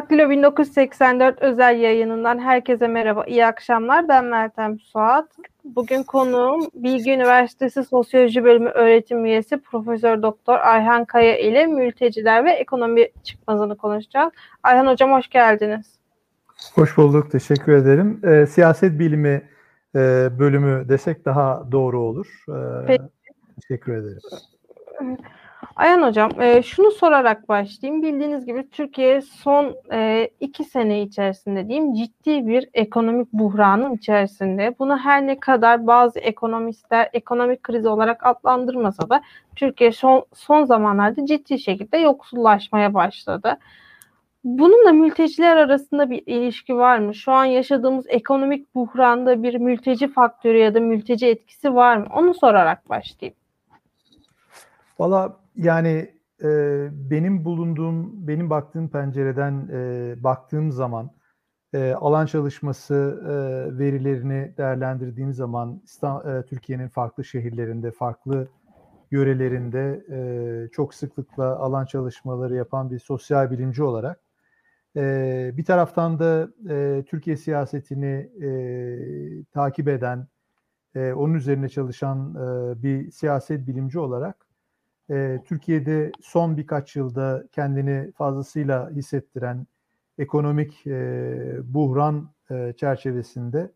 Daktilo 1984 özel yayınından herkese merhaba, iyi akşamlar. Ben Meltem Suat. Bugün konuğum Bilgi Üniversitesi Sosyoloji Bölümü öğretim üyesi Profesör Doktor Ayhan Kaya ile mülteciler ve ekonomi çıkmazını konuşacağız. Ayhan Hocam hoş geldiniz. Hoş bulduk, teşekkür ederim. E, siyaset bilimi e, bölümü desek daha doğru olur. E, Peki. Teşekkür ederim. Ayhan Hocam, e, şunu sorarak başlayayım. Bildiğiniz gibi Türkiye son e, iki sene içerisinde diyeyim ciddi bir ekonomik buhranın içerisinde. Bunu her ne kadar bazı ekonomistler ekonomik kriz olarak adlandırmasa da Türkiye son, son zamanlarda ciddi şekilde yoksullaşmaya başladı. Bununla mülteciler arasında bir ilişki var mı? Şu an yaşadığımız ekonomik buhranda bir mülteci faktörü ya da mülteci etkisi var mı? Onu sorarak başlayayım. Valla yani e, benim bulunduğum, benim baktığım pencereden e, baktığım zaman e, alan çalışması e, verilerini değerlendirdiğim zaman e, Türkiye'nin farklı şehirlerinde, farklı yörelerinde e, çok sıklıkla alan çalışmaları yapan bir sosyal bilimci olarak e, bir taraftan da e, Türkiye siyasetini e, takip eden, e, onun üzerine çalışan e, bir siyaset bilimci olarak e, Türkiye'de son birkaç yılda kendini fazlasıyla hissettiren ekonomik e, buhran e, çerçevesinde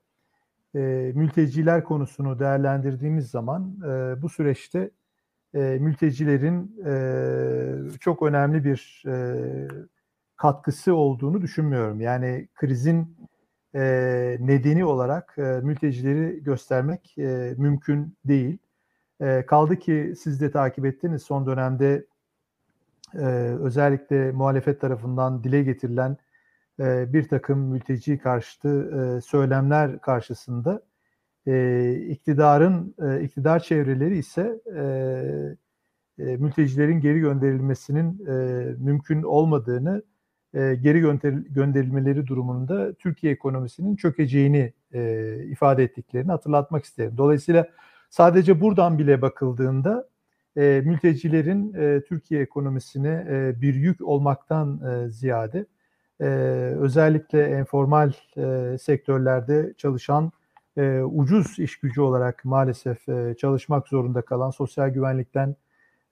e, mülteciler konusunu değerlendirdiğimiz zaman e, bu süreçte e, mültecilerin e, çok önemli bir e, katkısı olduğunu düşünmüyorum. Yani krizin e, nedeni olarak e, mültecileri göstermek e, mümkün değil. E, kaldı ki siz de takip ettiniz son dönemde e, özellikle muhalefet tarafından dile getirilen e, bir takım mülteci karşıtı e, söylemler karşısında e, iktidarın e, iktidar çevreleri ise e, e, mültecilerin geri gönderilmesinin e, mümkün olmadığını e, geri gönder gönderilmeleri durumunda Türkiye ekonomisinin çökeceğini e, ifade ettiklerini hatırlatmak isterim. Dolayısıyla Sadece buradan bile bakıldığında e, mültecilerin e, Türkiye ekonomisine e, bir yük olmaktan e, ziyade e, özellikle informal e, sektörlerde çalışan e, ucuz iş gücü olarak maalesef e, çalışmak zorunda kalan sosyal güvenlikten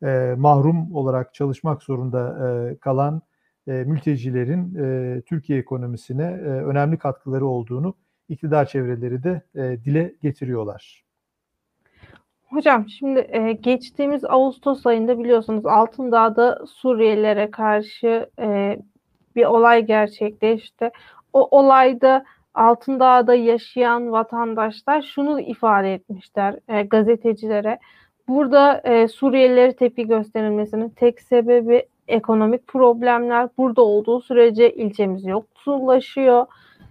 e, mahrum olarak çalışmak zorunda e, kalan e, mültecilerin e, Türkiye ekonomisine e, önemli katkıları olduğunu iktidar çevreleri de e, dile getiriyorlar. Hocam şimdi e, geçtiğimiz Ağustos ayında biliyorsunuz Altındağ'da Suriyelilere karşı e, bir olay gerçekleşti. O olayda Altındağ'da yaşayan vatandaşlar şunu ifade etmişler e, gazetecilere. Burada e, Suriyelilere tepki gösterilmesinin tek sebebi ekonomik problemler. Burada olduğu sürece ilçemiz yoksullaşıyor.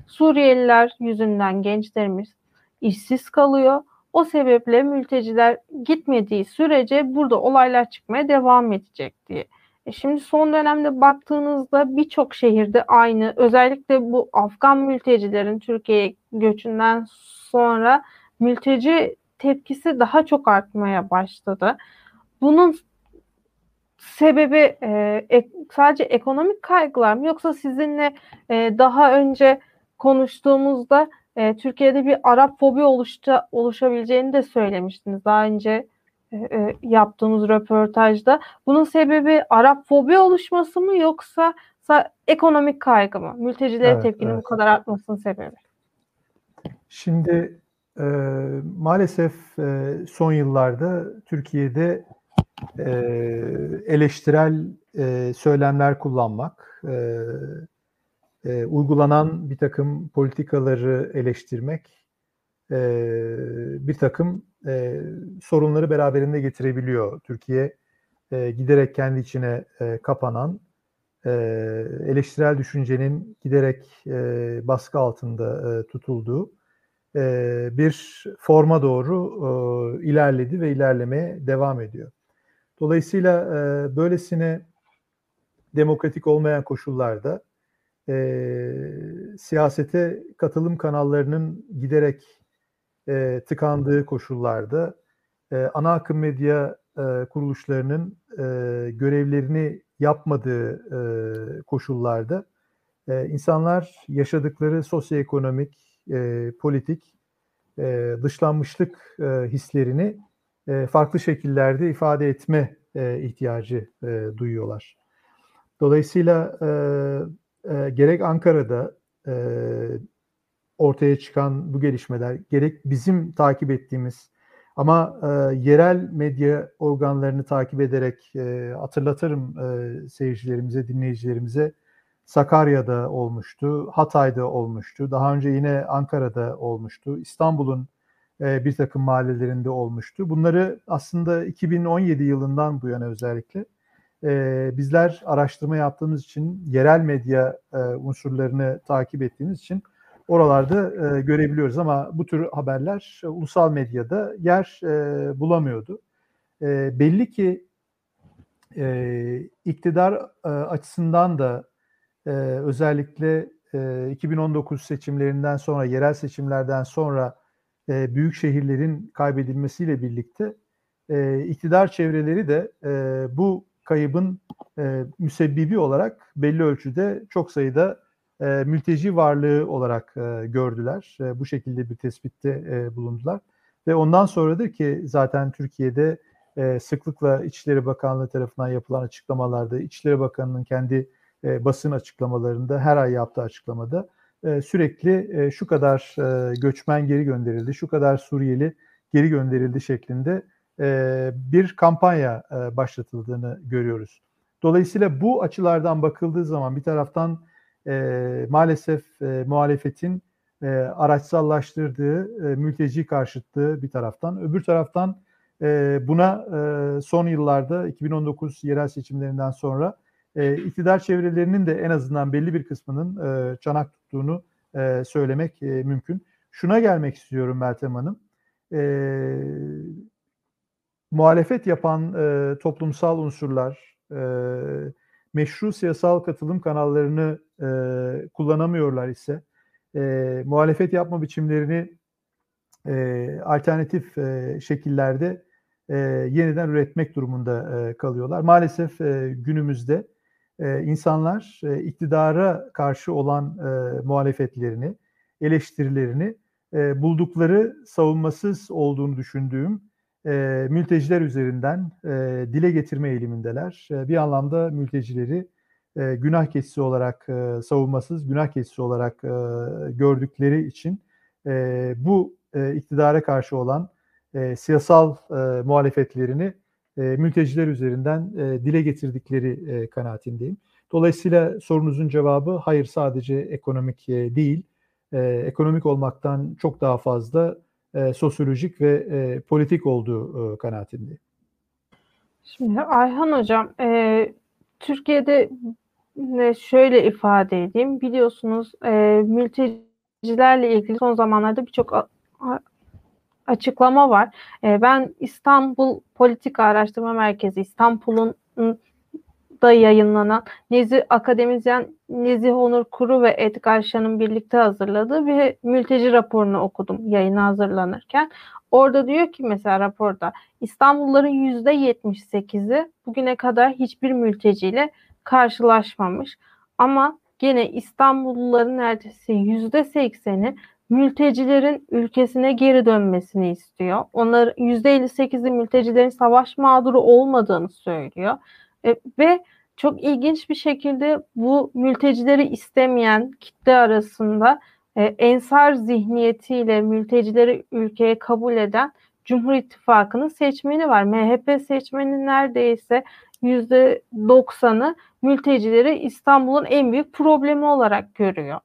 Suriyeliler yüzünden gençlerimiz işsiz kalıyor o sebeple mülteciler gitmediği sürece burada olaylar çıkmaya devam edecek diye. E şimdi son dönemde baktığınızda birçok şehirde aynı özellikle bu Afgan mültecilerin Türkiye'ye göçünden sonra mülteci tepkisi daha çok artmaya başladı. Bunun sebebi e, sadece ekonomik kaygılar mı yoksa sizinle e, daha önce konuştuğumuzda e, Türkiye'de bir Arap fobi oluşta, oluşabileceğini de söylemiştiniz daha önce e, e, yaptığımız röportajda. Bunun sebebi Arap fobi oluşması mı yoksa ekonomik kaygı mı? Mültecilere evet, tepkinin evet. bu kadar artmasının sebebi. Şimdi e, maalesef e, son yıllarda Türkiye'de e, eleştirel e, söylemler kullanmak, e, e, uygulanan bir takım politikaları eleştirmek e, bir takım e, sorunları beraberinde getirebiliyor. Türkiye e, giderek kendi içine e, kapanan, e, eleştirel düşüncenin giderek e, baskı altında e, tutulduğu e, bir forma doğru e, ilerledi ve ilerlemeye devam ediyor. Dolayısıyla e, böylesine demokratik olmayan koşullarda e, siyasete katılım kanallarının giderek e, tıkandığı koşullarda e, ana akım medya e, kuruluşlarının e, görevlerini yapmadığı e, koşullarda E, insanlar yaşadıkları sosyoekonomik, e, politik e, dışlanmışlık e, hislerini e, farklı şekillerde ifade etme e, ihtiyacı e, duyuyorlar. Dolayısıyla e, e, gerek Ankara'da e, ortaya çıkan bu gelişmeler, gerek bizim takip ettiğimiz ama e, yerel medya organlarını takip ederek e, hatırlatırım e, seyircilerimize, dinleyicilerimize Sakarya'da olmuştu, Hatay'da olmuştu, daha önce yine Ankara'da olmuştu, İstanbul'un e, bir takım mahallelerinde olmuştu. Bunları aslında 2017 yılından bu yana özellikle e, bizler araştırma yaptığımız için, yerel medya e, unsurlarını takip ettiğimiz için oralarda e, görebiliyoruz ama bu tür haberler e, ulusal medyada yer e, bulamıyordu. E, belli ki e, iktidar e, açısından da e, özellikle e, 2019 seçimlerinden sonra, yerel seçimlerden sonra e, büyük şehirlerin kaybedilmesiyle birlikte e, iktidar çevreleri de e, bu kaybın e, müsebbibi olarak belli ölçüde çok sayıda e, mülteci varlığı olarak e, gördüler. E, bu şekilde bir tespitte e, bulundular. Ve ondan sonradır ki zaten Türkiye'de e, sıklıkla İçişleri Bakanlığı tarafından yapılan açıklamalarda, İçişleri Bakanı'nın kendi e, basın açıklamalarında, her ay yaptığı açıklamada e, sürekli e, şu kadar e, göçmen geri gönderildi, şu kadar Suriyeli geri gönderildi şeklinde e, bir kampanya e, başlatıldığını görüyoruz. Dolayısıyla bu açılardan bakıldığı zaman bir taraftan e, maalesef e, muhalefetin araçsallaştırdığı e, mülteci karşıtlığı bir taraftan, öbür taraftan buna son yıllarda 2019 yerel seçimlerinden sonra e, iktidar çevrelerinin de en azından belli bir kısmının e, çanak tuttuğunu söylemek mümkün. Şuna gelmek istiyorum Meltem Hanım. E, muhalefet yapan e, toplumsal unsurlar, e, meşru siyasal katılım kanallarını e, kullanamıyorlar ise, e, muhalefet yapma biçimlerini e, alternatif e, şekillerde e, yeniden üretmek durumunda e, kalıyorlar. Maalesef e, günümüzde e, insanlar e, iktidara karşı olan e, muhalefetlerini, eleştirilerini e, buldukları savunmasız olduğunu düşündüğüm e, mülteciler üzerinden e, dile getirme eğilimindeler. E, bir anlamda mültecileri e, günah keçisi olarak e, savunmasız, günah keçisi olarak e, gördükleri için e, bu e, iktidara karşı olan e, siyasal e, muhalefetlerini e, mülteciler üzerinden e, dile getirdikleri e, kanaatindeyim. Dolayısıyla sorunuzun cevabı hayır sadece ekonomik e, değil, e, ekonomik olmaktan çok daha fazla e, sosyolojik ve e, politik olduğu e, kanaatindeyim. Şimdi Ayhan Hocam, e, Türkiye'de şöyle ifade edeyim, biliyorsunuz e, mültecilerle ilgili son zamanlarda birçok açıklama var. E, ben İstanbul Politika Araştırma Merkezi, İstanbul'un da yayınlanan Nezi akademisyen Nezih Onur Kuru ve Edgar Şan'ın birlikte hazırladığı bir mülteci raporunu okudum yayına hazırlanırken. Orada diyor ki mesela raporda İstanbulluların %78'i bugüne kadar hiçbir mülteciyle karşılaşmamış. Ama gene İstanbulluların neredeyse %80'i mültecilerin ülkesine geri dönmesini istiyor. Onlar %58'i mültecilerin savaş mağduru olmadığını söylüyor. E, ve çok ilginç bir şekilde bu mültecileri istemeyen kitle arasında e, ensar zihniyetiyle mültecileri ülkeye kabul eden Cumhur İttifakı'nın seçmeni var. MHP seçmeni neredeyse %90'ı mültecileri İstanbul'un en büyük problemi olarak görüyor.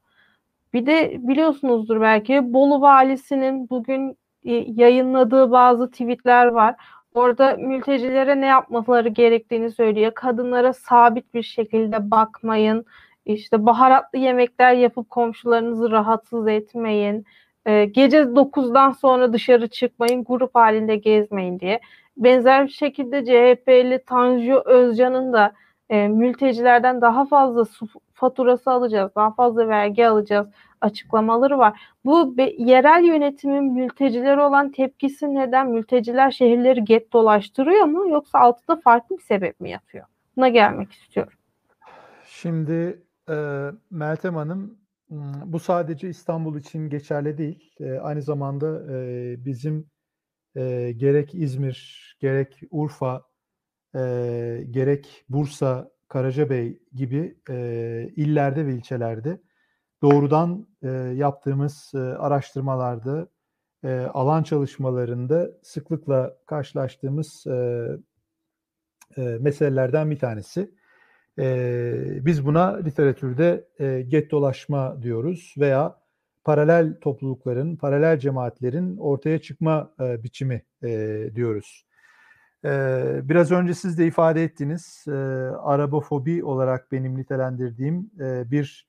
Bir de biliyorsunuzdur belki Bolu valisinin bugün e, yayınladığı bazı tweetler var. Orada mültecilere ne yapmaları gerektiğini söylüyor. Kadınlara sabit bir şekilde bakmayın. İşte baharatlı yemekler yapıp komşularınızı rahatsız etmeyin. Ee, gece 9'dan sonra dışarı çıkmayın, grup halinde gezmeyin diye. Benzer bir şekilde CHP'li Tanju Özcan'ın da e, mültecilerden daha fazla su faturası alacağız, daha fazla vergi alacağız açıklamaları var. Bu be, yerel yönetimin mülteciler olan tepkisi neden? Mülteciler şehirleri get dolaştırıyor mu yoksa altında farklı bir sebep mi yatıyor? Buna gelmek istiyorum. Şimdi Eee, Meltem Hanım, bu sadece İstanbul için geçerli değil. Eee, aynı zamanda, eee, bizim, eee, gerek İzmir, gerek Urfa, eee, gerek Bursa, Karacabey gibi, eee, illerde ve ilçelerde doğrudan, eee, yaptığımız, eee, araştırmalarda, eee, alan çalışmalarında sıklıkla karşılaştığımız, eee, eee, meselelerden bir tanesi. Eee, biz buna literatürde, eee, gettolaşma diyoruz veya paralel toplulukların, paralel cemaatlerin ortaya çıkma, eee, biçimi, eee, diyoruz. Eee, biraz önce siz de ifade ettiniz. Eee, Arabofobi olarak benim nitelendirdiğim, eee, bir,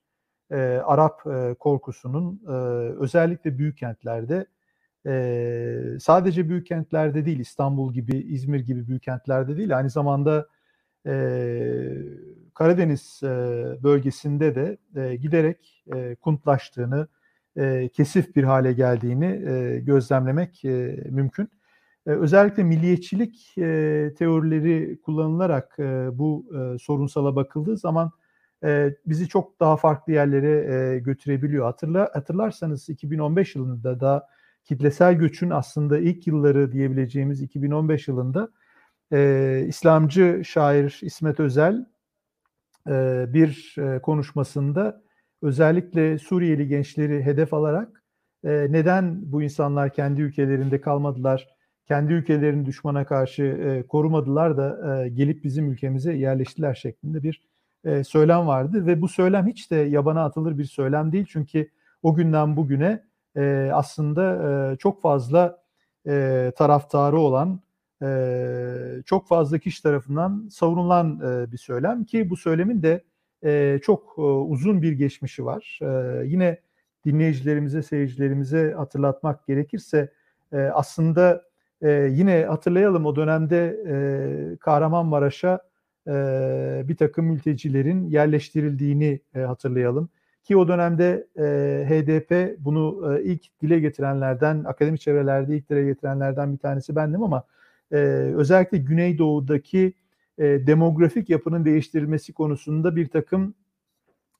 eee, Arap, eee, korkusunun, eee, özellikle büyük kentlerde, eee, sadece büyük kentlerde değil, İstanbul gibi, İzmir gibi büyük kentlerde değil, aynı zamanda, eee, Karadeniz, eee, bölgesinde de, eee, giderek, eee, kuntlaştığını, eee, kesif bir hale geldiğini, eee, gözlemlemek, eee, mümkün. Eee, özellikle milliyetçilik, eee, teorileri kullanılarak, eee, bu, eee, sorunsala bakıldığı zaman, bizi çok daha farklı yerlere, götürebiliyor. Hatırla hatırlarsanız 2015 yılında da kitlesel göçün aslında ilk yılları diyebileceğimiz 2015 yılında, eee, İslamcı şair İsmet Özel, eee, bir, eee, konuşmasında özellikle Suriyeli gençleri hedef alarak, eee, neden bu insanlar kendi ülkelerinde kalmadılar, kendi ülkelerini düşmana karşı, eee, korumadılar da, eee, gelip bizim ülkemize yerleştiler şeklinde bir, eee, söylem vardı ve bu söylem hiç de yabana atılır bir söylem değil. Çünkü o günden bugüne, eee, aslında, eee, çok fazla, eee, taraftarı olan, eee, çok fazla kişi tarafından savunulan, eee, bir söylem ki bu söylemin de, eee, çok, eee, uzun bir geçmişi var. Eee, yine dinleyicilerimize, seyircilerimize hatırlatmak gerekirse, eee, aslında, eee, yine hatırlayalım o dönemde, eee, Kahramanmaraş'a, eee, birtakım mültecilerin yerleştirildiğini, eee, hatırlayalım. Ki o dönemde, eee, HDP bunu, eee, ilk dile getirenlerden, akademik çevrelerde ilk dile getirenlerden bir tanesi bendim ama, eee, özellikle Güneydoğu'daki, eee, demografik yapının değiştirilmesi konusunda birtakım,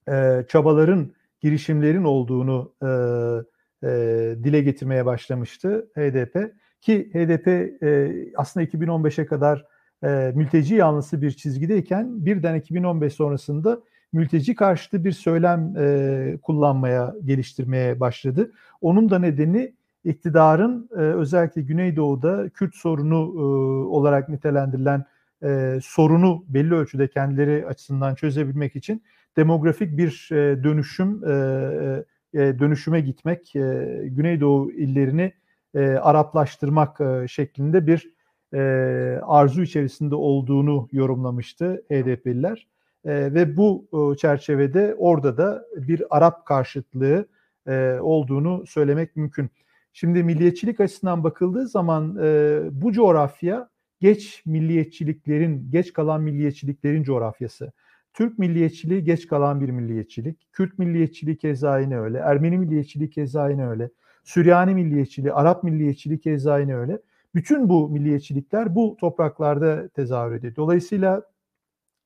eee, çabaların, girişimlerin olduğunu, eee, eee, dile getirmeye başlamıştı HDP ki HDP, eee, aslında 2015'e kadar, eee, mülteci yanlısı bir çizgideyken birden 2015 sonrasında mülteci karşıtı bir söylem, eee, kullanmaya, geliştirmeye başladı. Onun da nedeni iktidarın, eee, özellikle Güneydoğu'da Kürt sorunu, ııı, olarak nitelendirilen, eee, sorunu belli ölçüde kendileri açısından çözebilmek için demografik bir, eee, dönüşüm, eee, eee, dönüşüme gitmek, eee, Güneydoğu illerini, eee, Araplaştırmak, eee, şeklinde bir, eee, arzu içerisinde olduğunu yorumlamıştı HDP'liler. Eee, ve bu, ııı, çerçevede orada da bir Arap karşıtlığı, eee, olduğunu söylemek mümkün. Şimdi milliyetçilik açısından bakıldığı zaman, eee, bu coğrafya geç milliyetçiliklerin, geç kalan milliyetçiliklerin coğrafyası. Türk milliyetçiliği geç kalan bir milliyetçilik. Kürt milliyetçiliği keza yine öyle. Ermeni milliyetçiliği keza yine öyle. Süryani milliyetçiliği, Arap milliyetçiliği keza yine öyle. Bütün bu milliyetçilikler bu topraklarda tezahür ediyor. Dolayısıyla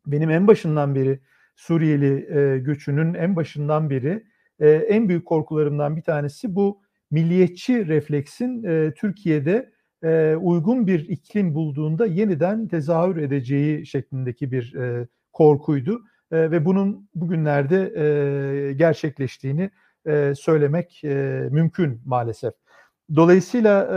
benim en başından beri Suriyeli, eee, göçünün en başından beri, eee, en büyük korkularımdan bir tanesi bu milliyetçi refleksin, eee, Türkiye'de, eee, uygun bir iklim bulduğunda yeniden tezahür edeceği şeklindeki bir, eee, korkuydu, eee, ve bunun bugünlerde, eee, gerçekleştiğini, eee, söylemek, eee, mümkün maalesef. Dolayısıyla,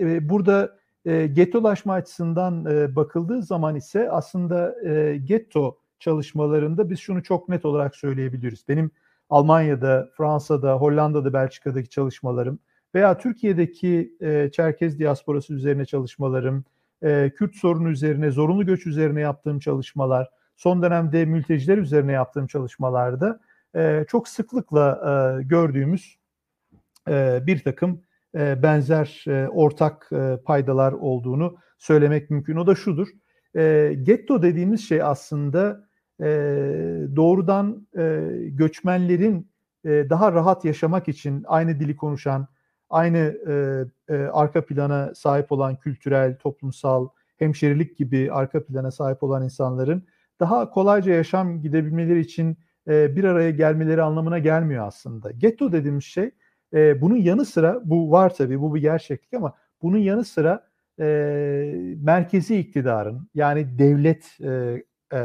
eee, burada, eee, gettolaşma açısından, eee, bakıldığı zaman ise aslında, eee, getto çalışmalarında biz şunu çok net olarak söyleyebiliriz. Benim Almanya'da, Fransa'da, Hollanda'da, Belçika'daki çalışmalarım veya Türkiye'deki, eee, Çerkez diasporası üzerine çalışmalarım, eee, Kürt sorunu üzerine, zorunlu göç üzerine yaptığım çalışmalar, son dönemde mülteciler üzerine yaptığım çalışmalarda, eee, çok sıklıkla, eee, gördüğümüz, eee, birtakım, eee, benzer, eee, ortak, eee, paydalar olduğunu söylemek mümkün. O da şudur: Eee, getto dediğimiz şey aslında, doğrudan, göçmenlerin, daha rahat yaşamak için aynı dili konuşan, aynı, arka plana sahip olan kültürel, toplumsal, hemşerilik gibi arka plana sahip olan insanların daha kolayca yaşam gidebilmeleri için, e, bir araya gelmeleri anlamına gelmiyor aslında. Getto dediğimiz şey e, bunun yanı sıra bu var tabii bu bir gerçeklik ama bunun yanı sıra e, merkezi iktidarın yani devlet e, e,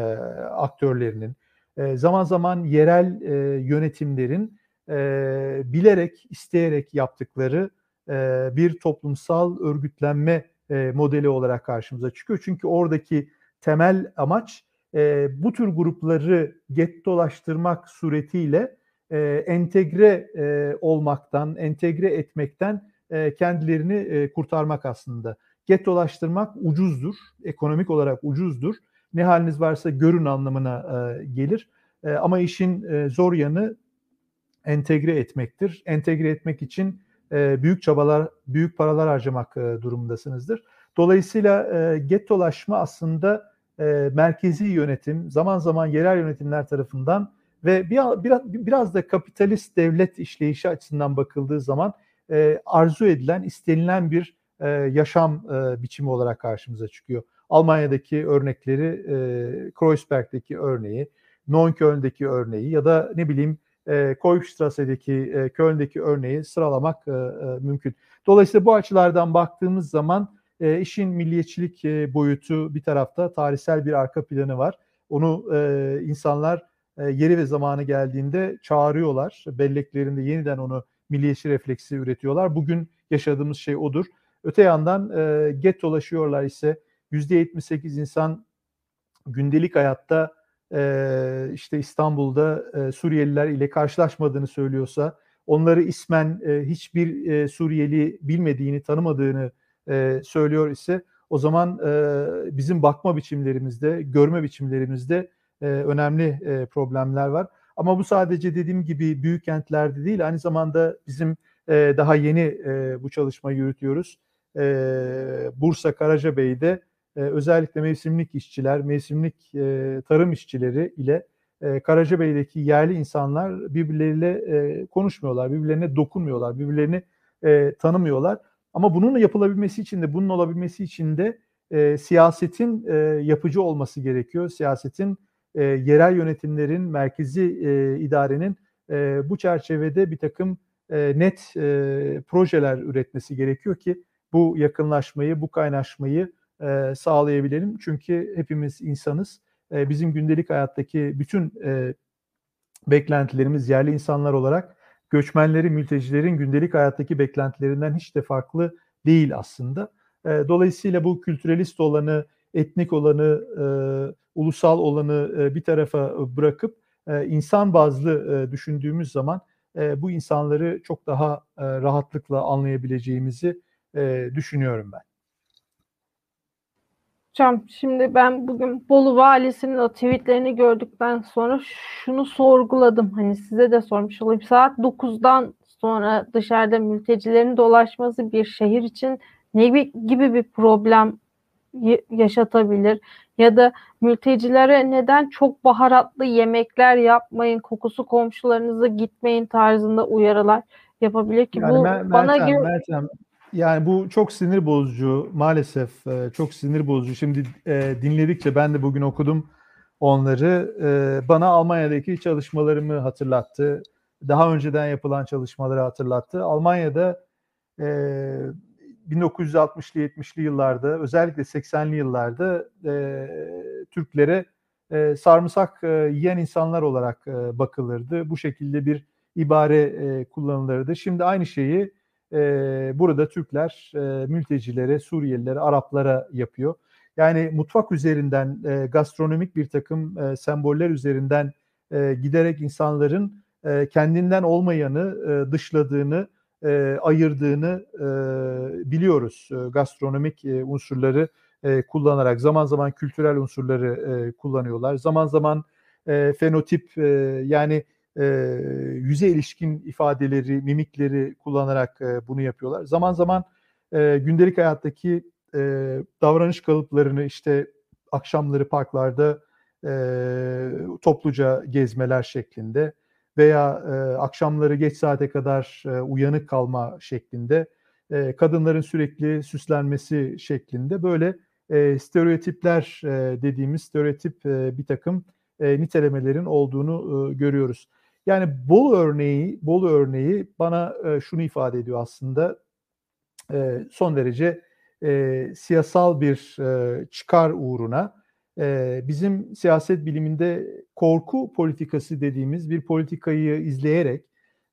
aktörlerinin e, zaman zaman yerel e, yönetimlerin e, bilerek isteyerek yaptıkları e, bir toplumsal örgütlenme e, modeli olarak karşımıza çıkıyor. Çünkü oradaki temel amaç e, bu tür grupları gettolaştırmak suretiyle e, entegre e, olmaktan, entegre etmekten e, kendilerini e, kurtarmak aslında. Gettolaştırmak ucuzdur, ekonomik olarak ucuzdur. Ne haliniz varsa görün anlamına e, gelir. E, ama işin e, zor yanı entegre etmektir. Entegre etmek için e, büyük çabalar, büyük paralar harcamak e, durumundasınızdır. Dolayısıyla e, gettolaşma aslında e, merkezi yönetim, zaman zaman yerel yönetimler tarafından ve bir, biraz, biraz da kapitalist devlet işleyişi açısından bakıldığı zaman e, arzu edilen, istenilen bir e, yaşam e, biçimi olarak karşımıza çıkıyor. Almanya'daki örnekleri, e, Kreuzberg'deki örneği, Neukölln'deki örneği ya da ne bileyim e, Koyukstrasse'deki, e, Köln'deki örneği sıralamak e, e, mümkün. Dolayısıyla bu açılardan baktığımız zaman e, işin milliyetçilik e, boyutu bir tarafta tarihsel bir arka planı var. Onu e, insanlar e, yeri ve zamanı geldiğinde çağırıyorlar. Belleklerinde yeniden onu milliyetçi refleksi üretiyorlar. Bugün yaşadığımız şey odur. Öte yandan e, gettolaşıyorlar ise %78 insan gündelik hayatta e, işte İstanbul'da e, Suriyeliler ile karşılaşmadığını söylüyorsa, onları ismen e, hiçbir e, Suriyeli bilmediğini, tanımadığını e, söylüyor ise o zaman e, bizim bakma biçimlerimizde, görme biçimlerimizde e, önemli e, problemler var. Ama bu sadece dediğim gibi büyük kentlerde değil, aynı zamanda bizim e, daha yeni e, bu çalışmayı yürütüyoruz. E, Bursa Karacabey'de e, özellikle mevsimlik işçiler, mevsimlik e, tarım işçileri ile e, Karacabey'deki yerli insanlar birbirleriyle e, konuşmuyorlar, birbirlerine dokunmuyorlar, birbirlerini e, tanımıyorlar. Ama bunun yapılabilmesi için de, bunun olabilmesi için de e, siyasetin e, yapıcı olması gerekiyor. Siyasetin, e, yerel yönetimlerin, merkezi e, idarenin e, bu çerçevede bir takım e, net e, projeler üretmesi gerekiyor ki bu yakınlaşmayı, bu kaynaşmayı e, sağlayabilelim. Çünkü hepimiz insanız. E, bizim gündelik hayattaki bütün e, beklentilerimiz yerli insanlar olarak göçmenlerin, mültecilerin gündelik hayattaki beklentilerinden hiç de farklı değil aslında. E, dolayısıyla bu kültürelist olanı, etnik olanı, e, ulusal olanı e, bir tarafa bırakıp e, insan bazlı e, düşündüğümüz zaman e, bu insanları çok daha e, rahatlıkla anlayabileceğimizi e, düşünüyorum ben. Hocam şimdi ben bugün Bolu valisinin o tweetlerini gördükten sonra şunu sorguladım. Hani size de sormuş olayım. Saat 9'dan sonra dışarıda mültecilerin dolaşması bir şehir için ne gibi bir problem yaşatabilir? Ya da mültecilere neden çok baharatlı yemekler yapmayın, kokusu komşularınıza gitmeyin tarzında uyarılar yapabilir ki yani bu Mer- bana göre Meltem, yani bu çok sinir bozucu maalesef e, çok sinir bozucu. Şimdi e, dinledikçe ben de bugün okudum onları. E, bana Almanya'daki çalışmalarımı hatırlattı. Daha önceden yapılan çalışmaları hatırlattı. Almanya'da e, 1960'lı 70'li yıllarda özellikle 80'li yıllarda e, Türklere e, sarımsak e, yiyen insanlar olarak e, bakılırdı. Bu şekilde bir ibare e, kullanılırdı. Şimdi aynı şeyi e, burada Türkler e, mültecilere, Suriyelilere, Araplara yapıyor. Yani mutfak üzerinden e, gastronomik bir takım e, semboller üzerinden e, giderek insanların e, kendinden olmayanı e, dışladığını, e, ayırdığını e, biliyoruz. E, gastronomik e, unsurları e, kullanarak zaman zaman kültürel unsurları e, kullanıyorlar. Zaman zaman e, fenotip e, yani e, yüze ilişkin ifadeleri, mimikleri kullanarak e, bunu yapıyorlar. Zaman zaman e, gündelik hayattaki e, davranış kalıplarını işte akşamları parklarda e, topluca gezmeler şeklinde veya e, akşamları geç saate kadar e, uyanık kalma şeklinde, e, kadınların sürekli süslenmesi şeklinde böyle e, stereotipler e, dediğimiz stereotip e, bir takım e, nitelemelerin olduğunu e, görüyoruz. Yani Bolu örneği, Bolu örneği bana e, şunu ifade ediyor aslında. E, son derece e, siyasal bir e, çıkar uğruna e, bizim siyaset biliminde korku politikası dediğimiz bir politikayı izleyerek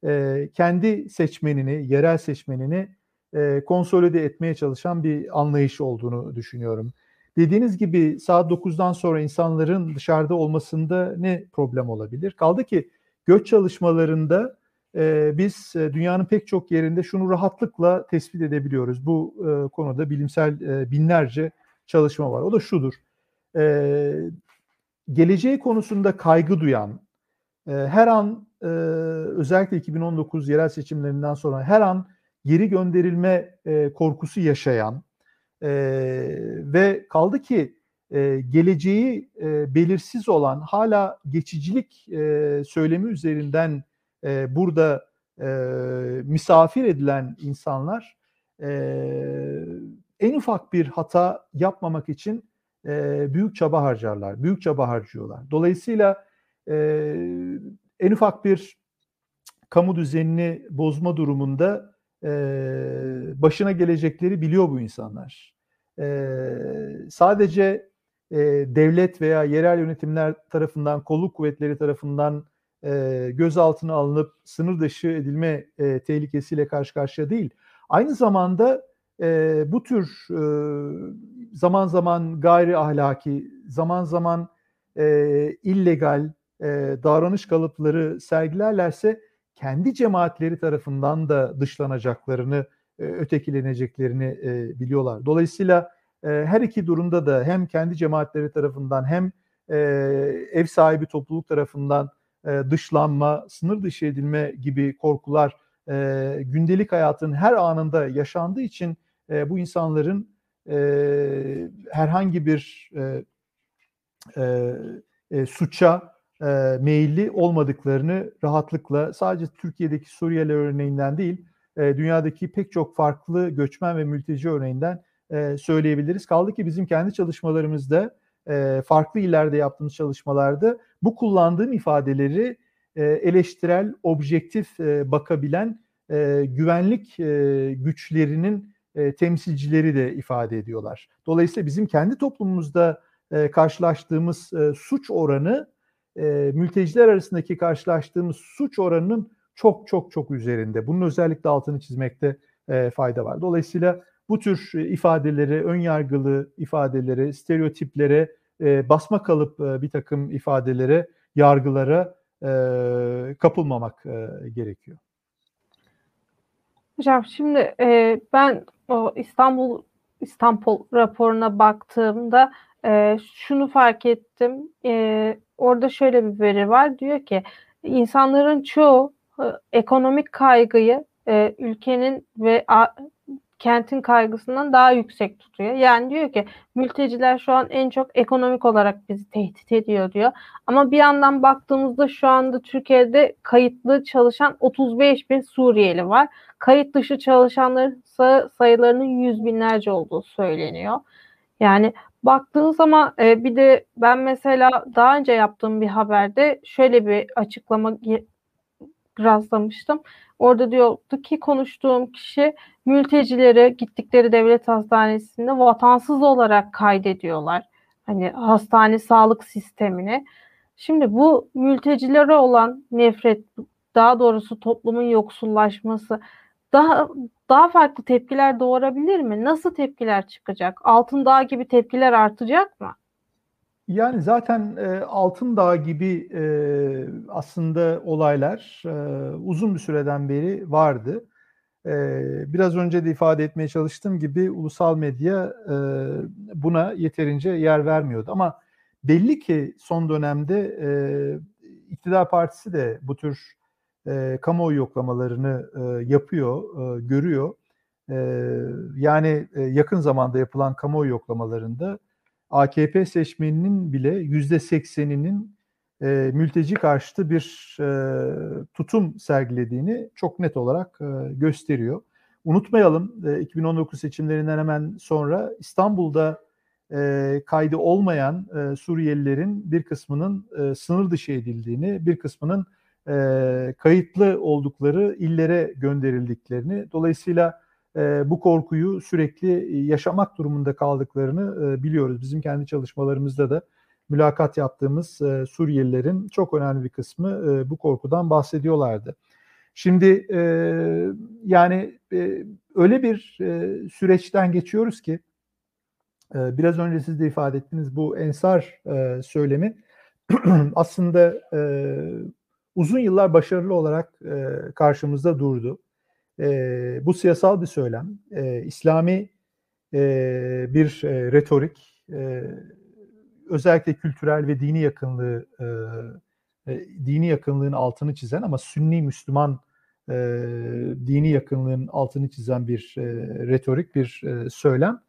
e, kendi seçmenini, yerel seçmenini e, konsolide etmeye çalışan bir anlayış olduğunu düşünüyorum. Dediğiniz gibi saat 9'dan sonra insanların dışarıda olmasında ne problem olabilir? Kaldı ki göç çalışmalarında e, biz e, dünyanın pek çok yerinde şunu rahatlıkla tespit edebiliyoruz. Bu e, konuda bilimsel e, binlerce çalışma var. O da şudur. E, geleceği konusunda kaygı duyan, e, her an e, özellikle 2019 yerel seçimlerinden sonra her an geri gönderilme e, korkusu yaşayan e, ve kaldı ki e, geleceği e, belirsiz olan hala geçicilik e, söylemi üzerinden e, burada e, misafir edilen insanlar e, en ufak bir hata yapmamak için e, büyük çaba harcarlar, büyük çaba harcıyorlar. Dolayısıyla e, en ufak bir kamu düzenini bozma durumunda e, başına gelecekleri biliyor bu insanlar. E, sadece e, devlet veya yerel yönetimler tarafından, kolluk kuvvetleri tarafından e, gözaltına alınıp sınır dışı edilme e, tehlikesiyle karşı karşıya değil. Aynı zamanda e, bu tür e, zaman zaman gayri ahlaki, zaman zaman e, illegal e, davranış kalıpları sergilerlerse kendi cemaatleri tarafından da dışlanacaklarını, e, ötekileneceklerini e, biliyorlar. Dolayısıyla e, her iki durumda da hem kendi cemaatleri tarafından hem e, ev sahibi topluluk tarafından e, dışlanma, sınır dışı edilme gibi korkular e, gündelik hayatın her anında yaşandığı için e, bu insanların e, herhangi bir e, e, e, suça e, meyilli olmadıklarını rahatlıkla sadece Türkiye'deki Suriyeli örneğinden değil, e, dünyadaki pek çok farklı göçmen ve mülteci örneğinden e, söyleyebiliriz. Kaldı ki bizim kendi çalışmalarımızda, e, farklı illerde yaptığımız çalışmalarda bu kullandığım ifadeleri e, eleştirel, objektif e, bakabilen e, güvenlik e, güçlerinin e, temsilcileri de ifade ediyorlar. Dolayısıyla bizim kendi toplumumuzda e, karşılaştığımız e, suç oranı e, mülteciler arasındaki karşılaştığımız suç oranının çok çok çok üzerinde. Bunun özellikle altını çizmekte e, fayda var. Dolayısıyla bu tür e, ifadeleri, ön yargılı ifadeleri, stereotiplere e, basma kalıp e, bir takım ifadelere, yargılara e, kapılmamak e, gerekiyor. Hocam şimdi e, ben o İstanbul İstanbul raporuna baktığımda e, şunu fark ettim. E, orada şöyle bir veri var. Diyor ki insanların çoğu e, ekonomik kaygıyı e, ülkenin ve a, kentin kaygısından daha yüksek tutuyor. Yani diyor ki mülteciler şu an en çok ekonomik olarak bizi tehdit ediyor diyor. Ama bir yandan baktığımızda şu anda Türkiye'de kayıtlı çalışan 35 bin Suriyeli var. Kayıt dışı çalışanların sayılarının yüz binlerce olduğu söyleniyor. Yani baktığın zaman e, bir de ben mesela daha önce yaptığım bir haberde şöyle bir açıklama rastlamıştım. Orada diyordu ki konuştuğum kişi mültecileri gittikleri devlet hastanesinde vatansız olarak kaydediyorlar. Hani hastane sağlık sistemine. Şimdi bu mültecilere olan nefret, daha doğrusu toplumun yoksullaşması daha daha farklı tepkiler doğurabilir mi? Nasıl tepkiler çıkacak? Altın Dağ gibi tepkiler artacak mı? Yani zaten e, Altın Dağ gibi e, aslında olaylar e, uzun bir süreden beri vardı. E, biraz önce de ifade etmeye çalıştığım gibi ulusal medya e, buna yeterince yer vermiyordu. Ama belli ki son dönemde e, iktidar partisi de bu tür e, kamuoyu yoklamalarını e, yapıyor, e, görüyor. E, yani e, yakın zamanda yapılan kamuoyu yoklamalarında AKP seçmeninin bile yüzde sekseninin e, mülteci karşıtı bir e, tutum sergilediğini çok net olarak e, gösteriyor. Unutmayalım e, 2019 seçimlerinden hemen sonra İstanbul'da e, kaydı olmayan e, Suriyelilerin bir kısmının e, sınır dışı edildiğini, bir kısmının e, kayıtlı oldukları illere gönderildiklerini, dolayısıyla e, bu korkuyu sürekli yaşamak durumunda kaldıklarını e, biliyoruz. Bizim kendi çalışmalarımızda da mülakat yaptığımız e, Suriyelilerin çok önemli bir kısmı e, bu korkudan bahsediyorlardı. Şimdi e, yani e, öyle bir e, süreçten geçiyoruz ki e, biraz önce siz de ifade ettiğiniz bu ensar e, söylemi aslında e, uzun yıllar başarılı olarak e, karşımızda durdu. E, bu siyasal bir söylem, e, İslami e, bir e, retorik, e, özellikle kültürel ve dini yakınlığı, e, e, dini yakınlığın altını çizen ama Sünni Müslüman e, dini yakınlığın altını çizen bir e, retorik, bir e, söylem.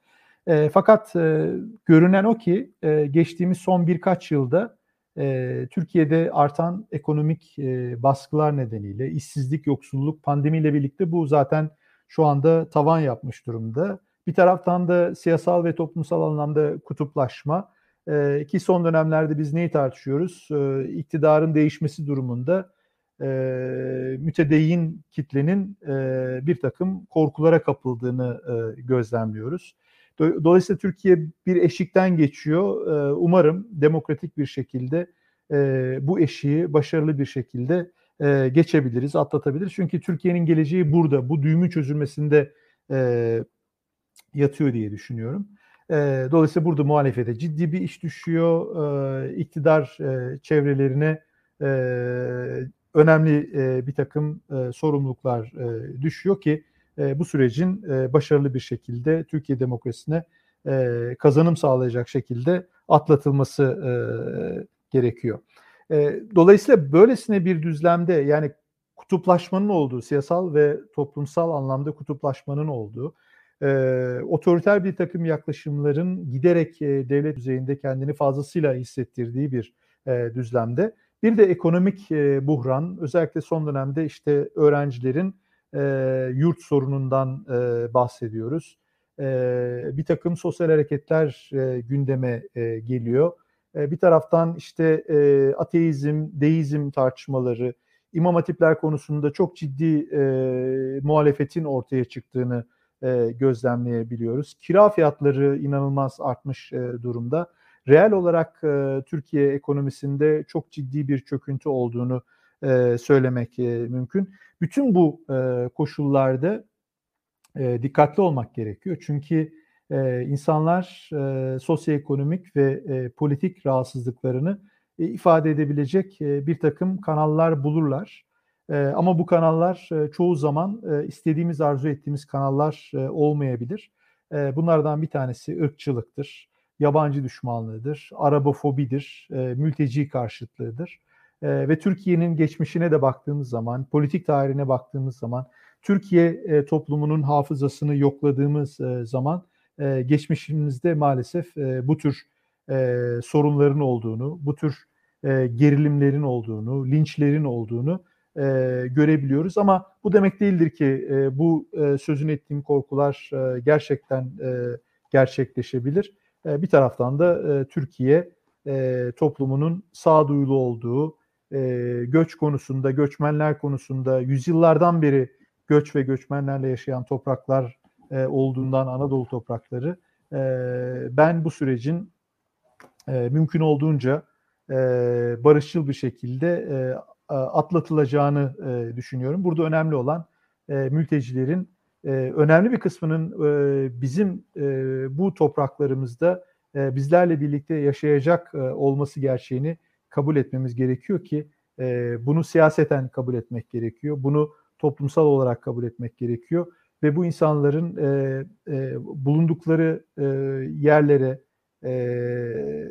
E, fakat e, görünen o ki e, geçtiğimiz son birkaç yılda e, Türkiye'de artan ekonomik e, baskılar nedeniyle işsizlik, yoksulluk, pandemiyle birlikte bu zaten şu anda tavan yapmış durumda. Bir taraftan da siyasal ve toplumsal anlamda kutuplaşma e, ki son dönemlerde biz neyi tartışıyoruz? E, iktidarın değişmesi durumunda e, mütedeyyin kitlenin e, bir takım korkulara kapıldığını e, gözlemliyoruz. Dolayısıyla Türkiye bir eşikten geçiyor. Ee, umarım demokratik bir şekilde e, bu eşiği başarılı bir şekilde e, geçebiliriz, atlatabiliriz. Çünkü Türkiye'nin geleceği burada, bu düğümün çözülmesinde e, yatıyor diye düşünüyorum. Dolayısıyla burada muhalefete ciddi bir iş düşüyor. İktidar çevrelerine önemli bir takım sorumluluklar düşüyor ki e, bu sürecin e, başarılı bir şekilde Türkiye demokrasisine e, kazanım sağlayacak şekilde atlatılması gerekiyor. Dolayısıyla böylesine bir düzlemde yani kutuplaşmanın olduğu, siyasal ve toplumsal anlamda kutuplaşmanın olduğu, otoriter bir takım yaklaşımların giderek devlet düzeyinde kendini fazlasıyla hissettirdiği bir düzlemde. Bir de ekonomik buhran, özellikle son dönemde işte öğrencilerin e, yurt sorunundan e, bahsediyoruz. E, bir takım sosyal hareketler e, gündeme e, geliyor. E, bir taraftan işte e, ateizm, deizm tartışmaları, imam hatipler konusunda çok ciddi e, muhalefetin ortaya çıktığını e, gözlemleyebiliyoruz. Kira fiyatları inanılmaz artmış e, durumda. Reel olarak e, Türkiye ekonomisinde çok ciddi bir çöküntü olduğunu e, söylemek e, mümkün. Bütün bu e, koşullarda e, dikkatli olmak gerekiyor. Çünkü e, insanlar e, sosyoekonomik ve e, politik rahatsızlıklarını e, ifade edebilecek e, bir takım kanallar bulurlar. E, ama bu kanallar e, çoğu zaman e, istediğimiz, arzu ettiğimiz kanallar e, olmayabilir. E, bunlardan bir tanesi ırkçılıktır, yabancı düşmanlığıdır, arabofobidir, e, mülteci karşıtlığıdır. E, ve Türkiye'nin geçmişine de baktığımız zaman, politik tarihine baktığımız zaman, Türkiye e, toplumunun hafızasını yokladığımız e, zaman e, geçmişimizde maalesef e, bu tür e, sorunların olduğunu, bu tür e, gerilimlerin olduğunu, linçlerin olduğunu e, görebiliyoruz. Ama bu demek değildir ki e, bu e, sözün ettiğim korkular e, gerçekten e, gerçekleşebilir. E, bir taraftan da e, Türkiye e, toplumunun sağduyulu olduğu, e, göç konusunda, göçmenler konusunda yüzyıllardan beri göç ve göçmenlerle yaşayan topraklar e, olduğundan Anadolu toprakları e, ben bu sürecin e, mümkün olduğunca e, barışçıl bir şekilde e, atlatılacağını e, düşünüyorum. Burada önemli olan e, mültecilerin e, önemli bir kısmının e, bizim e, bu topraklarımızda e, bizlerle birlikte yaşayacak e, olması gerçeğini kabul etmemiz gerekiyor ki e, bunu siyaseten kabul etmek gerekiyor. Bunu toplumsal olarak kabul etmek gerekiyor ve bu insanların e, e, bulundukları e, yerlere e,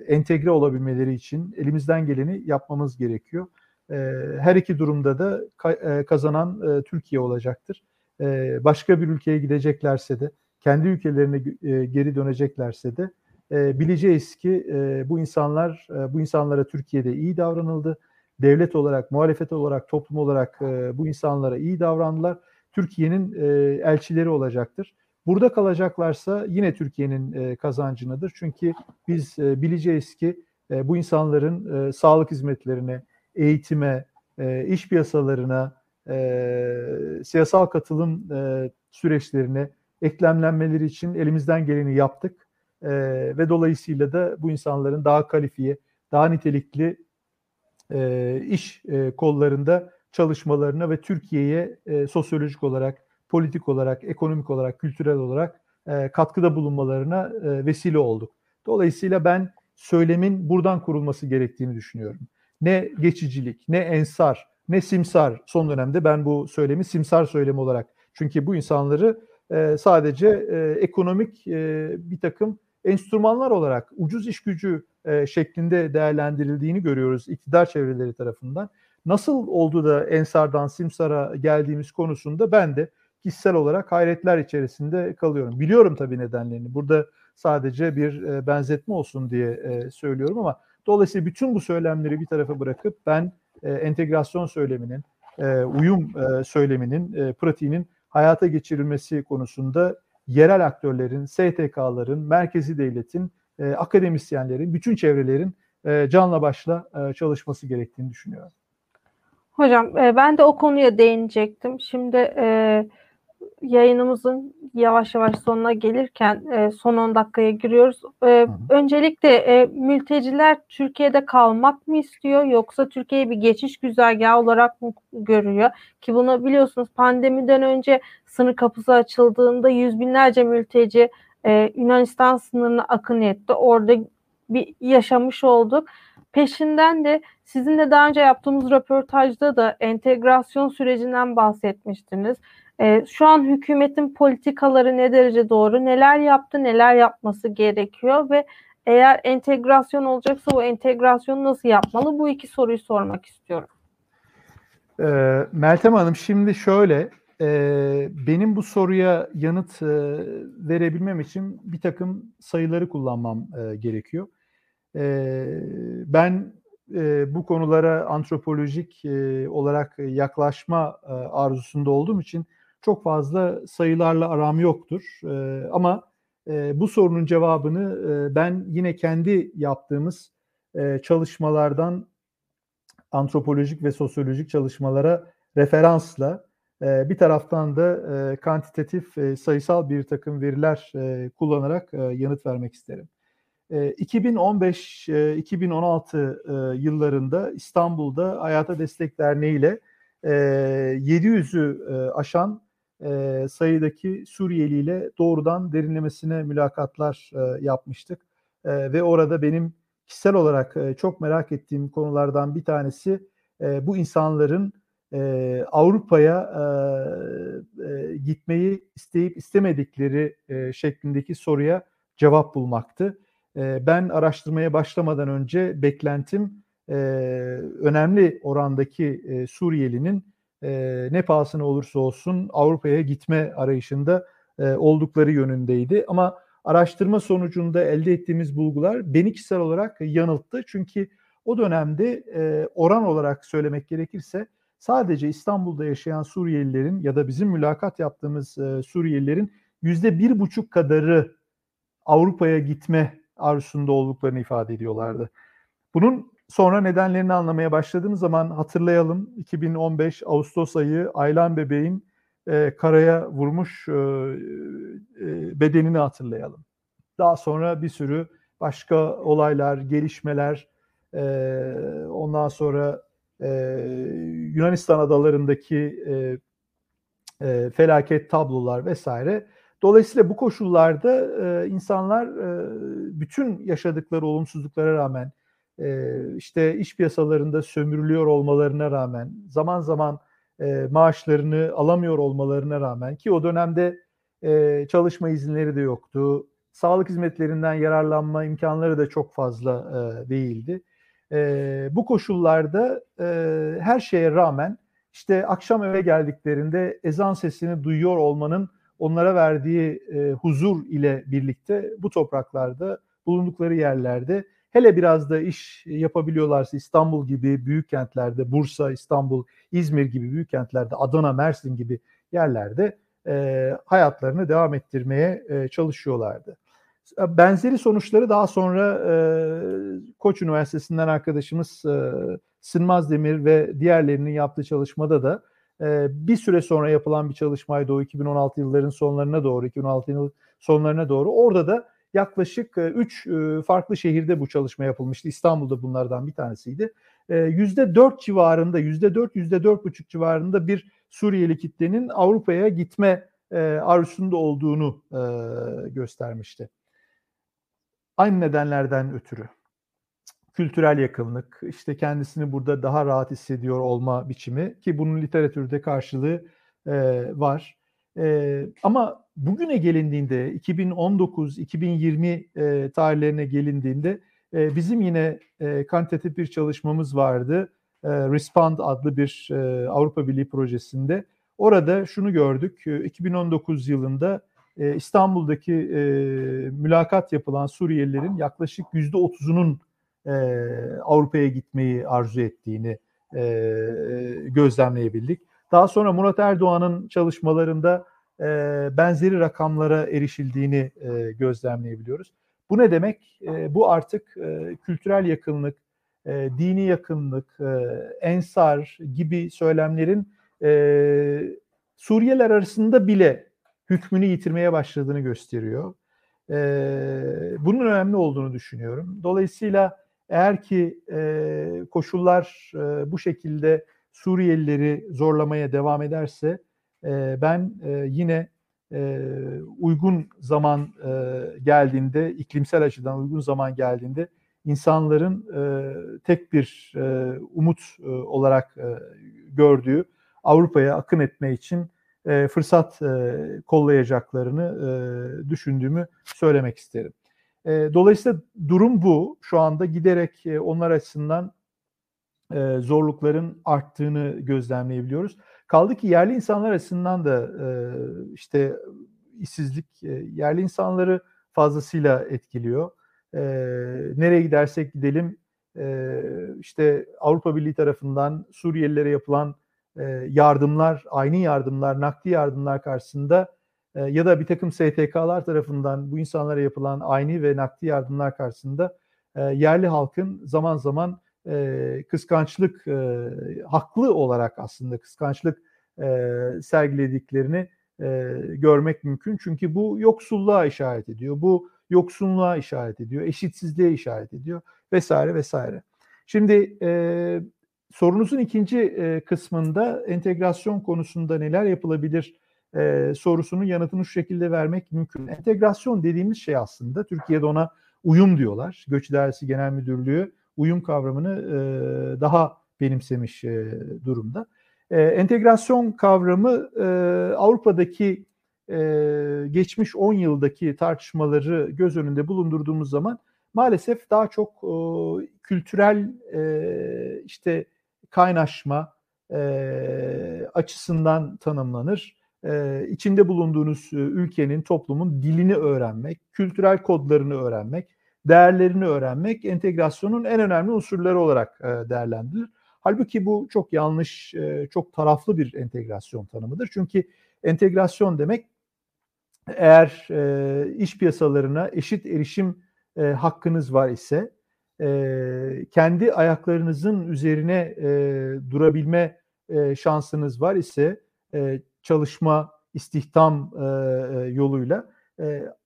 entegre olabilmeleri için elimizden geleni yapmamız gerekiyor. E, her iki durumda da ka, e, kazanan e, Türkiye olacaktır. E, başka bir ülkeye gideceklerse de, kendi ülkelerine e, geri döneceklerse de e, bileceğiz ki e, bu insanlar e, bu insanlara Türkiye'de iyi davranıldı. Devlet olarak, muhalefet olarak, toplum olarak e, bu insanlara iyi davrandılar. Türkiye'nin e, elçileri olacaktır. Burada kalacaklarsa yine Türkiye'nin e, kazancınadır. Çünkü biz e, bileceğiz ki e, bu insanların e, sağlık hizmetlerine, eğitime, e, iş piyasalarına, e, siyasal katılım e, süreçlerine eklemlenmeleri için elimizden geleni yaptık. E, ve dolayısıyla da bu insanların daha kalifiye, daha nitelikli e, iş e, kollarında çalışmalarına ve Türkiye'ye e, sosyolojik olarak, politik olarak, ekonomik olarak, kültürel olarak e, katkıda bulunmalarına e, vesile olduk. Dolayısıyla ben söylemin buradan kurulması gerektiğini düşünüyorum. Ne geçicilik, ne ensar, ne simsar son dönemde ben bu söylemi simsar söylemi olarak çünkü bu insanları e, sadece e, ekonomik e, bir takım enstrümanlar olarak ucuz iş gücü e, şeklinde değerlendirildiğini görüyoruz iktidar çevreleri tarafından. Nasıl oldu da Ensar'dan Simsar'a geldiğimiz konusunda ben de kişisel olarak hayretler içerisinde kalıyorum. Biliyorum tabii nedenlerini. Burada sadece bir e, benzetme olsun diye e, söylüyorum ama dolayısıyla bütün bu söylemleri bir tarafa bırakıp ben e, entegrasyon söyleminin, e, uyum e, söyleminin, e, pratiğinin hayata geçirilmesi konusunda yerel aktörlerin, STK'ların, merkezi devletin, e, akademisyenlerin, bütün çevrelerin e, canla başla e, çalışması gerektiğini düşünüyorum. Hocam e, ben de o konuya değinecektim. Şimdi e, yayınımızın yavaş yavaş sonuna gelirken e, son 10 dakikaya giriyoruz. E, öncelikle e, mülteciler Türkiye'de kalmak mı istiyor yoksa Türkiye'yi bir geçiş güzergahı olarak mı görüyor? Ki bunu biliyorsunuz pandemiden önce sınır kapısı açıldığında yüz binlerce mülteci e, Yunanistan sınırına akın etti. Orada bir yaşamış olduk. Peşinden de sizinle daha önce yaptığımız röportajda da entegrasyon sürecinden bahsetmiştiniz. E, şu an hükümetin politikaları ne derece doğru, neler yaptı, neler yapması gerekiyor ve eğer entegrasyon olacaksa o entegrasyonu nasıl yapmalı? Bu iki soruyu sormak istiyorum. E, Meltem Hanım şimdi şöyle, e, benim bu soruya yanıt e, verebilmem için bir takım sayıları kullanmam e, gerekiyor. E, ben e, bu konulara antropolojik e, olarak yaklaşma e, arzusunda olduğum için çok fazla sayılarla aram yoktur. E, ama e, bu sorunun cevabını e, ben yine kendi yaptığımız e, çalışmalardan antropolojik ve sosyolojik çalışmalara referansla e, bir taraftan da e, kantitatif e, sayısal bir takım veriler e, kullanarak e, yanıt vermek isterim. 2015-2016 e, e, yıllarında İstanbul'da Hayata Destek Derneği ile 700'ü e, sayıdaki Suriyeli ile doğrudan derinlemesine mülakatlar yapmıştık. Ve orada benim kişisel olarak çok merak ettiğim konulardan bir tanesi bu insanların Avrupa'ya gitmeyi isteyip istemedikleri şeklindeki soruya cevap bulmaktı ben araştırmaya başlamadan önce beklentim önemli orandaki Suriyelinin ne pahasına olursa olsun Avrupa'ya gitme arayışında oldukları yönündeydi. Ama araştırma sonucunda elde ettiğimiz bulgular beni kişisel olarak yanılttı. Çünkü o dönemde oran olarak söylemek gerekirse sadece İstanbul'da yaşayan Suriyelilerin ya da bizim mülakat yaptığımız Suriyelilerin yüzde bir buçuk kadarı Avrupa'ya gitme arzusunda olduklarını ifade ediyorlardı. Bunun sonra nedenlerini anlamaya başladığımız zaman hatırlayalım 2015 Ağustos ayı Aylan bebeğin e, karaya vurmuş e, e, bedenini hatırlayalım. Daha sonra bir sürü başka olaylar, gelişmeler, e, ondan sonra e, Yunanistan adalarındaki e, e, felaket tablolar vesaire Dolayısıyla bu koşullarda e, insanlar e, bütün yaşadıkları olumsuzluklara rağmen işte iş piyasalarında sömürülüyor olmalarına rağmen zaman zaman e, maaşlarını alamıyor olmalarına rağmen ki o dönemde e, çalışma izinleri de yoktu. Sağlık hizmetlerinden yararlanma imkanları da çok fazla e, değildi. Bu koşullarda her şeye rağmen işte akşam eve geldiklerinde ezan sesini duyuyor olmanın onlara verdiği huzur ile birlikte bu topraklarda bulundukları yerlerde hele biraz da iş yapabiliyorlarsa İstanbul gibi büyük kentlerde, Bursa, İstanbul, İzmir gibi büyük kentlerde, Adana, Mersin gibi yerlerde e, hayatlarını devam ettirmeye e, çalışıyorlardı. Benzeri sonuçları daha sonra e, Koç Üniversitesi'nden arkadaşımız e, Sınmaz Demir ve diğerlerinin yaptığı çalışmada da e, bir süre sonra yapılan bir çalışmaydı o 2016 yılların sonlarına doğru, 2016 yıl sonlarına doğru. Orada da yaklaşık 3 e, e, farklı şehirde bu çalışma yapılmıştı. İstanbul'da bunlardan bir tanesiydi. %4 e, civarında, %4, %4,5 civarında bir Suriyeli kitlenin Avrupa'ya gitme arzusunda olduğunu göstermişti. Aynı nedenlerden ötürü. Kültürel yakınlık, işte kendisini burada daha rahat hissediyor olma biçimi ki bunun literatürde karşılığı var. Ama bugüne gelindiğinde 2019-2020 e, tarihlerine gelindiğinde e, bizim yine e, kantitatif bir çalışmamız vardı. E, Respond adlı bir e, Avrupa Birliği projesinde. Orada şunu gördük. 2019 yılında e, İstanbul'daki e, mülakat yapılan Suriyelilerin yaklaşık %30'unun e, Avrupa'ya gitmeyi arzu ettiğini e, gözlemleyebildik. Daha sonra Murat Erdoğan'ın çalışmalarında e, benzeri rakamlara erişildiğini e, gözlemleyebiliyoruz. Bu ne demek? E, bu artık e, kültürel yakınlık, e, dini yakınlık, e, ensar gibi söylemlerin e, Suriyeliler arasında bile hükmünü yitirmeye başladığını gösteriyor. E, bunun önemli olduğunu düşünüyorum. Dolayısıyla eğer ki e, koşullar e, bu şekilde Suriyelileri zorlamaya devam ederse e, ben e, yine e, uygun zaman e, geldiğinde, iklimsel açıdan uygun zaman geldiğinde insanların tek bir umut olarak gördüğü Avrupa'ya akın etme için fırsat kollayacaklarını düşündüğümü söylemek isterim. Dolayısıyla durum bu. Şu anda giderek onlar açısından zorlukların arttığını gözlemleyebiliyoruz. Kaldı ki yerli insanlar açısından da e, işte işsizlik e, yerli insanları fazlasıyla etkiliyor. E, nereye gidersek gidelim e, işte Avrupa Birliği tarafından Suriyelilere yapılan e, yardımlar, aynı yardımlar, nakdi yardımlar karşısında e, ya da bir takım STK'lar tarafından bu insanlara yapılan aynı ve nakdi yardımlar karşısında e, yerli halkın zaman zaman e, kıskançlık e, haklı olarak aslında kıskançlık e, sergilediklerini e, görmek mümkün. Çünkü bu yoksulluğa işaret ediyor. Bu yoksunluğa işaret ediyor. Eşitsizliğe işaret ediyor vesaire vesaire. Şimdi e, sorunuzun ikinci e, kısmında entegrasyon konusunda neler yapılabilir e, sorusunun yanıtını şu şekilde vermek mümkün. Entegrasyon dediğimiz şey aslında Türkiye'de ona uyum diyorlar. Göç İdaresi Genel Müdürlüğü uyum kavramını e, daha benimsemiş e, durumda. E, entegrasyon kavramı Avrupa'daki geçmiş 10 yıldaki tartışmaları göz önünde bulundurduğumuz zaman maalesef daha çok kültürel işte kaynaşma açısından tanımlanır. E, içinde bulunduğunuz ülkenin, toplumun dilini öğrenmek, kültürel kodlarını öğrenmek, değerlerini öğrenmek entegrasyonun en önemli unsurları olarak e, değerlendirilir. Halbuki bu çok yanlış, e, çok taraflı bir entegrasyon tanımıdır. Çünkü entegrasyon demek eğer e, iş piyasalarına eşit erişim hakkınız var ise kendi ayaklarınızın üzerine durabilme şansınız var ise çalışma, istihdam yoluyla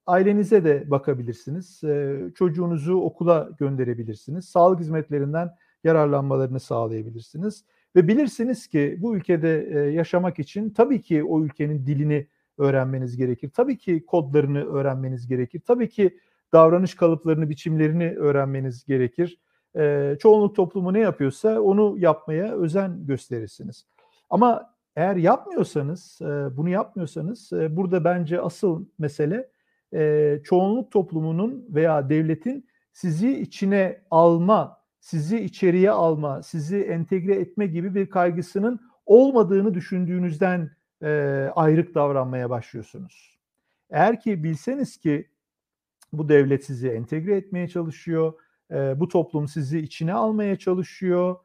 ailenize de bakabilirsiniz. E, çocuğunuzu okula gönderebilirsiniz. Sağlık hizmetlerinden yararlanmalarını sağlayabilirsiniz. Ve bilirsiniz ki bu ülkede e, yaşamak için tabii ki o ülkenin dilini öğrenmeniz gerekir. Tabii ki kodlarını öğrenmeniz gerekir. Tabii ki davranış kalıplarını, biçimlerini öğrenmeniz gerekir. E, çoğunluk toplumu ne yapıyorsa onu yapmaya özen gösterirsiniz. Ama eğer yapmıyorsanız, bunu yapmıyorsanız burada bence asıl mesele çoğunluk toplumunun veya devletin sizi içine alma, sizi içeriye alma, sizi entegre etme gibi bir kaygısının olmadığını düşündüğünüzden ayrık davranmaya başlıyorsunuz. Eğer ki bilseniz ki bu devlet sizi entegre etmeye çalışıyor, bu toplum sizi içine almaya çalışıyor,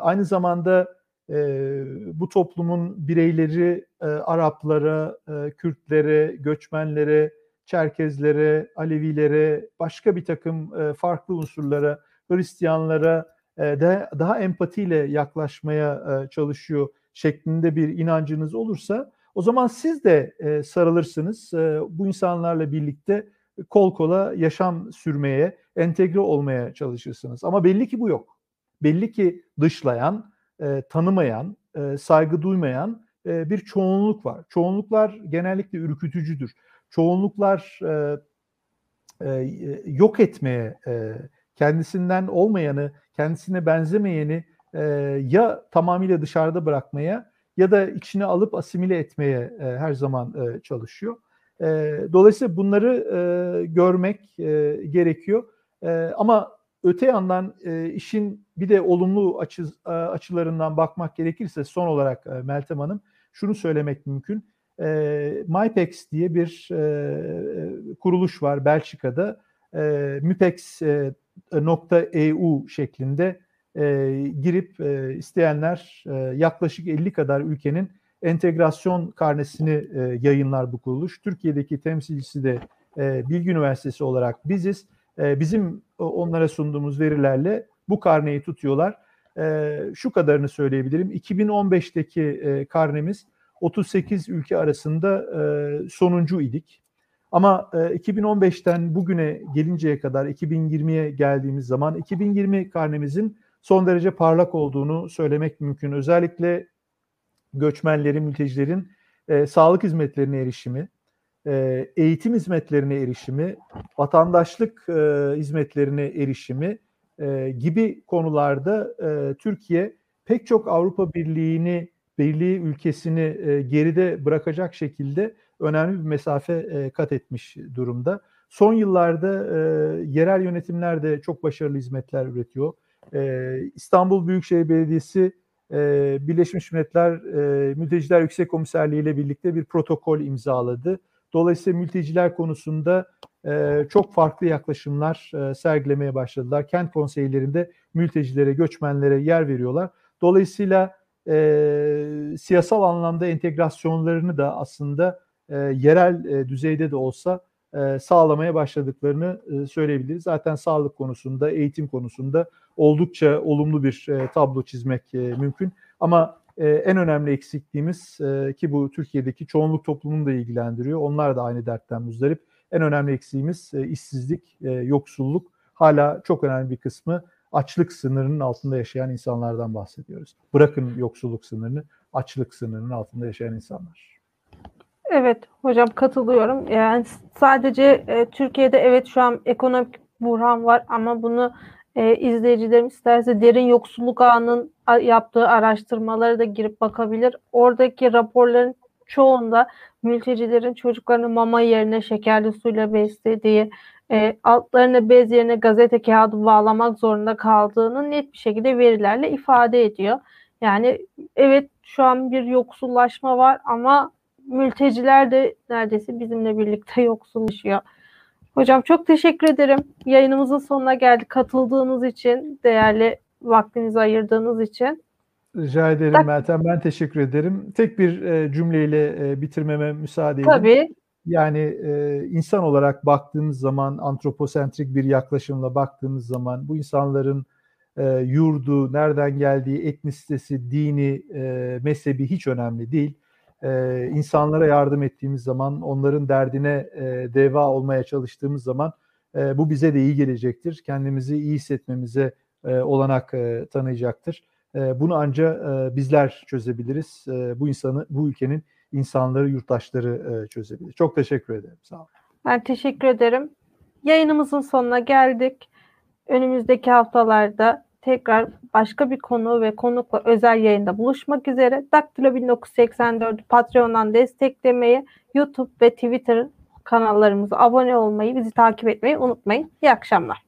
aynı zamanda e, bu toplumun bireyleri e, Araplara, e, Kürtlere, göçmenlere, Çerkezlere, Alevilere, başka bir takım e, farklı unsurlara, Hristiyanlara e, de daha empatiyle yaklaşmaya e, çalışıyor şeklinde bir inancınız olursa o zaman siz de e, sarılırsınız. E, bu insanlarla birlikte kol kola yaşam sürmeye, entegre olmaya çalışırsınız. Ama belli ki bu yok. Belli ki dışlayan, e, tanımayan, e, saygı duymayan e, bir çoğunluk var. Çoğunluklar genellikle ürkütücüdür. Çoğunluklar e, e, yok etmeye, e, kendisinden olmayanı, kendisine benzemeyeni e, ya tamamıyla dışarıda bırakmaya ya da içine alıp asimile etmeye e, her zaman e, çalışıyor. E, dolayısıyla bunları e, görmek e, gerekiyor. E, ama öte yandan e, işin bir de olumlu açı, e, açılarından bakmak gerekirse son olarak e, Meltem Hanım şunu söylemek mümkün. E, MyPex diye bir e, kuruluş var Belçika'da. E, MyPex.eu şeklinde e, girip e, isteyenler e, yaklaşık 50 kadar ülkenin entegrasyon karnesini e, yayınlar bu kuruluş. Türkiye'deki temsilcisi de e, Bilgi Üniversitesi olarak biziz. E, bizim onlara sunduğumuz verilerle bu karneyi tutuyorlar. E, şu kadarını söyleyebilirim. 2015'teki e, karnemiz 38 ülke arasında e, sonuncu idik. Ama e, 2015'ten bugüne gelinceye kadar 2020'ye geldiğimiz zaman 2020 karnemizin son derece parlak olduğunu söylemek mümkün. Özellikle göçmenlerin, mültecilerin e, sağlık hizmetlerine erişimi, e, eğitim hizmetlerine erişimi, vatandaşlık e, hizmetlerine erişimi e, gibi konularda Türkiye pek çok Avrupa Birliği'ni, Birliği ülkesini geride bırakacak şekilde önemli bir mesafe kat etmiş durumda. Son yıllarda yerel yönetimler de çok başarılı hizmetler üretiyor. İstanbul Büyükşehir Belediyesi Birleşmiş Milletler e, Mülteciler Yüksek Komiserliği ile birlikte bir protokol imzaladı. Dolayısıyla mülteciler konusunda e, çok farklı yaklaşımlar e, sergilemeye başladılar. Kent konseylerinde mültecilere, göçmenlere yer veriyorlar. Dolayısıyla e, siyasal anlamda entegrasyonlarını da aslında e, yerel e, düzeyde de olsa e, sağlamaya başladıklarını e, söyleyebiliriz. Zaten sağlık konusunda, eğitim konusunda oldukça olumlu bir e, tablo çizmek e, mümkün. Ama e, en önemli eksikliğimiz e, ki bu Türkiye'deki çoğunluk toplumunu da ilgilendiriyor. Onlar da aynı dertten muzdarip. En önemli eksiğimiz e, işsizlik, e, yoksulluk. Hala çok önemli bir kısmı açlık sınırının altında yaşayan insanlardan bahsediyoruz. Bırakın yoksulluk sınırını, açlık sınırının altında yaşayan insanlar. Evet hocam katılıyorum. Yani sadece e, Türkiye'de evet şu an ekonomik buhran var ama bunu e, izleyicilerim isterse derin yoksulluk ağının yaptığı araştırmalara da girip bakabilir. Oradaki raporların çoğunda mültecilerin çocuklarını mama yerine şekerli suyla beslediği, e, altlarına bez yerine gazete kağıdı bağlamak zorunda kaldığını net bir şekilde verilerle ifade ediyor. Yani evet şu an bir yoksullaşma var ama mülteciler de neredeyse bizimle birlikte yoksullaşıyor. Hocam çok teşekkür ederim. Yayınımızın sonuna geldik. Katıldığınız için, değerli vaktinizi ayırdığınız için. Rica ederim tak- Meltem. Ben teşekkür ederim. Tek bir e, cümleyle e, bitirmeme müsaade edin. Tabii. Yani e, insan olarak baktığımız zaman, antroposentrik bir yaklaşımla baktığımız zaman bu insanların e, yurdu, nereden geldiği, etnisitesi, dini, e, mezhebi hiç önemli değil e, insanlara yardım ettiğimiz zaman, onların derdine e, deva olmaya çalıştığımız zaman e, bu bize de iyi gelecektir. Kendimizi iyi hissetmemize e, olanak tanıyacaktır. Bunu ancak bizler çözebiliriz. Bu insanı, bu ülkenin insanları, yurttaşları çözebilir. Çok teşekkür ederim. Sağ olun. Ben teşekkür ederim. Yayınımızın sonuna geldik. Önümüzdeki haftalarda tekrar başka bir konu ve konukla özel yayında buluşmak üzere. Daktilo 1984 Patreon'dan desteklemeyi, YouTube ve Twitter kanallarımıza abone olmayı, bizi takip etmeyi unutmayın. İyi akşamlar.